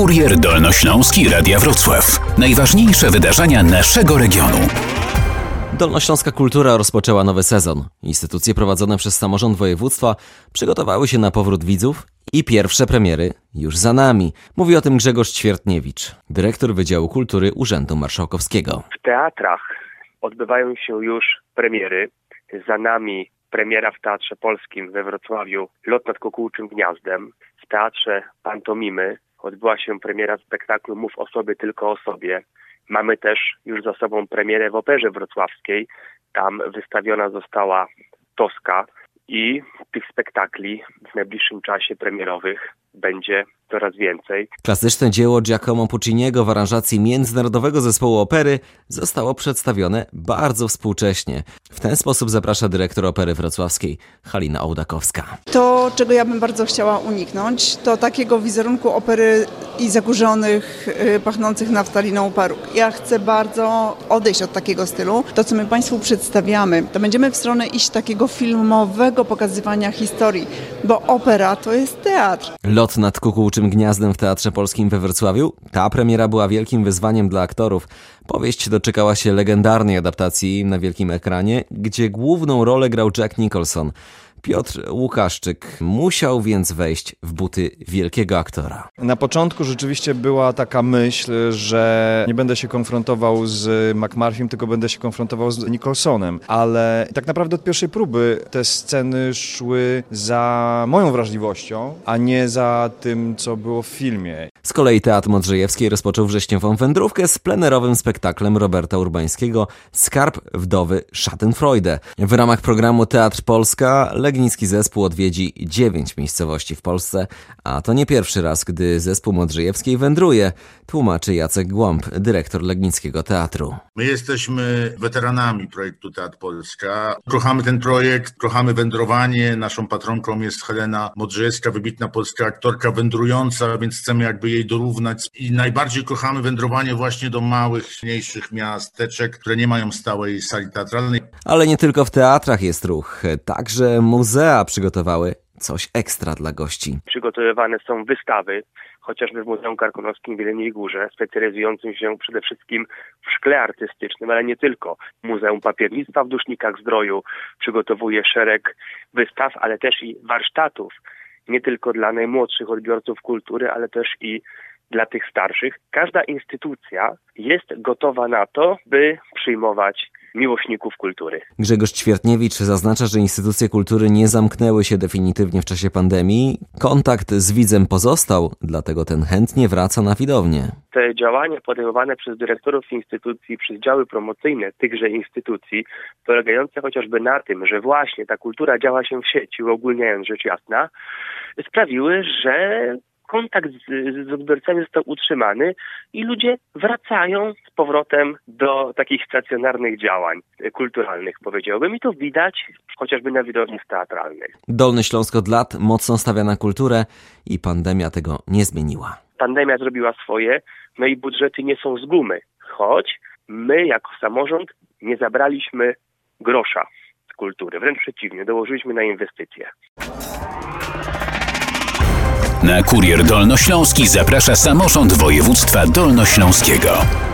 Kurier Dolnośląski Radia Wrocław. Najważniejsze wydarzenia naszego regionu. Dolnośląska Kultura rozpoczęła nowy sezon. Instytucje prowadzone przez samorząd województwa przygotowały się na powrót widzów i pierwsze premiery już za nami. Mówi o tym Grzegorz Ćwiertniewicz, dyrektor Wydziału Kultury Urzędu Marszałkowskiego. W teatrach odbywają się już premiery. Za nami premiera w Teatrze Polskim we Wrocławiu Lot nad Kukułczym Gniazdem. W Teatrze Pantomimy odbyła się premiera spektaklu Mów o sobie, tylko o sobie. Mamy też już za sobą premierę w Operze Wrocławskiej. Tam wystawiona została Toska i tych spektakli w najbliższym czasie premierowych będzie coraz więcej. Klasyczne dzieło Giacomo Pucciniego w aranżacji Międzynarodowego Zespołu Opery zostało przedstawione bardzo współcześnie. W ten sposób zaprasza dyrektor Opery Wrocławskiej Halina Ołdakowska. To, czego ja bym bardzo chciała uniknąć, to takiego wizerunku opery i zakurzonych, y, pachnących naftaliną paruk. Ja chcę bardzo odejść od takiego stylu. To, co my Państwu przedstawiamy, to będziemy w stronę iść takiego filmowego pokazywania historii, bo opera to jest teatr. Lot nad kukułczym gniazdem w Teatrze Polskim we Wrocławiu. Ta premiera była wielkim wyzwaniem dla aktorów. Powieść doczekała się legendarnej adaptacji na wielkim ekranie, gdzie główną rolę grał Jack Nicholson. Piotr Łukaszczyk musiał więc wejść w buty wielkiego aktora. Na początku rzeczywiście była taka myśl, że nie będę się konfrontował z McMurphym, tylko będę się konfrontował z Nicholsonem, ale tak naprawdę od pierwszej próby te sceny szły za moją wrażliwością, a nie za tym, co było w filmie. Z kolei Teatr Modrzejewski rozpoczął wrześniową wędrówkę z plenerowym spektaklem Roberta Urbańskiego Skarb wdowy Schadenfreude. W ramach programu Teatr Polska Legnicki zespół odwiedzi dziewięć miejscowości w Polsce, a to nie pierwszy raz, gdy zespół Modrzejewskiej wędruje, tłumaczy Jacek Głąb, dyrektor Legnickiego Teatru. My jesteśmy weteranami projektu Teatr Polska. Kochamy ten projekt, kochamy wędrowanie. Naszą patronką jest Helena Modrzejewska, wybitna polska aktorka wędrująca, więc chcemy jakby jej dorównać. I najbardziej kochamy wędrowanie właśnie do małych, mniejszych miasteczek, które nie mają stałej sali teatralnej. Ale nie tylko w teatrach jest ruch, także muzea przygotowały coś ekstra dla gości. Przygotowywane są wystawy, chociażby w Muzeum Karkonoskim w Jeleniej Górze, specjalizującym się przede wszystkim w szkle artystycznym, ale nie tylko. Muzeum Papiernictwa w Dusznikach Zdroju przygotowuje szereg wystaw, ale też i warsztatów, nie tylko dla najmłodszych odbiorców kultury, ale też i dla tych starszych. Każda instytucja jest gotowa na to, by przyjmować miłośników kultury. Grzegorz Ćwiertniewicz zaznacza, że instytucje kultury nie zamknęły się definitywnie w czasie pandemii. Kontakt z widzem pozostał, dlatego ten chętnie wraca na widownię. Te działania podejmowane przez dyrektorów instytucji, przez działy promocyjne tychże instytucji, polegające chociażby na tym, że właśnie ta kultura działa się w sieci, uogólniając rzecz jasna, sprawiły, że kontakt z, z odbiorcami został utrzymany i ludzie wracają z powrotem do takich stacjonarnych działań kulturalnych, powiedziałbym. I to widać chociażby na widowniach teatralnych. Dolny Śląsk od lat mocno stawia na kulturę i pandemia tego nie zmieniła. Pandemia zrobiła swoje, no i budżety nie są z gumy, choć my jako samorząd nie zabraliśmy grosza z kultury. Wręcz przeciwnie, dołożyliśmy na inwestycje. Na Kurier Dolnośląski zaprasza samorząd województwa dolnośląskiego.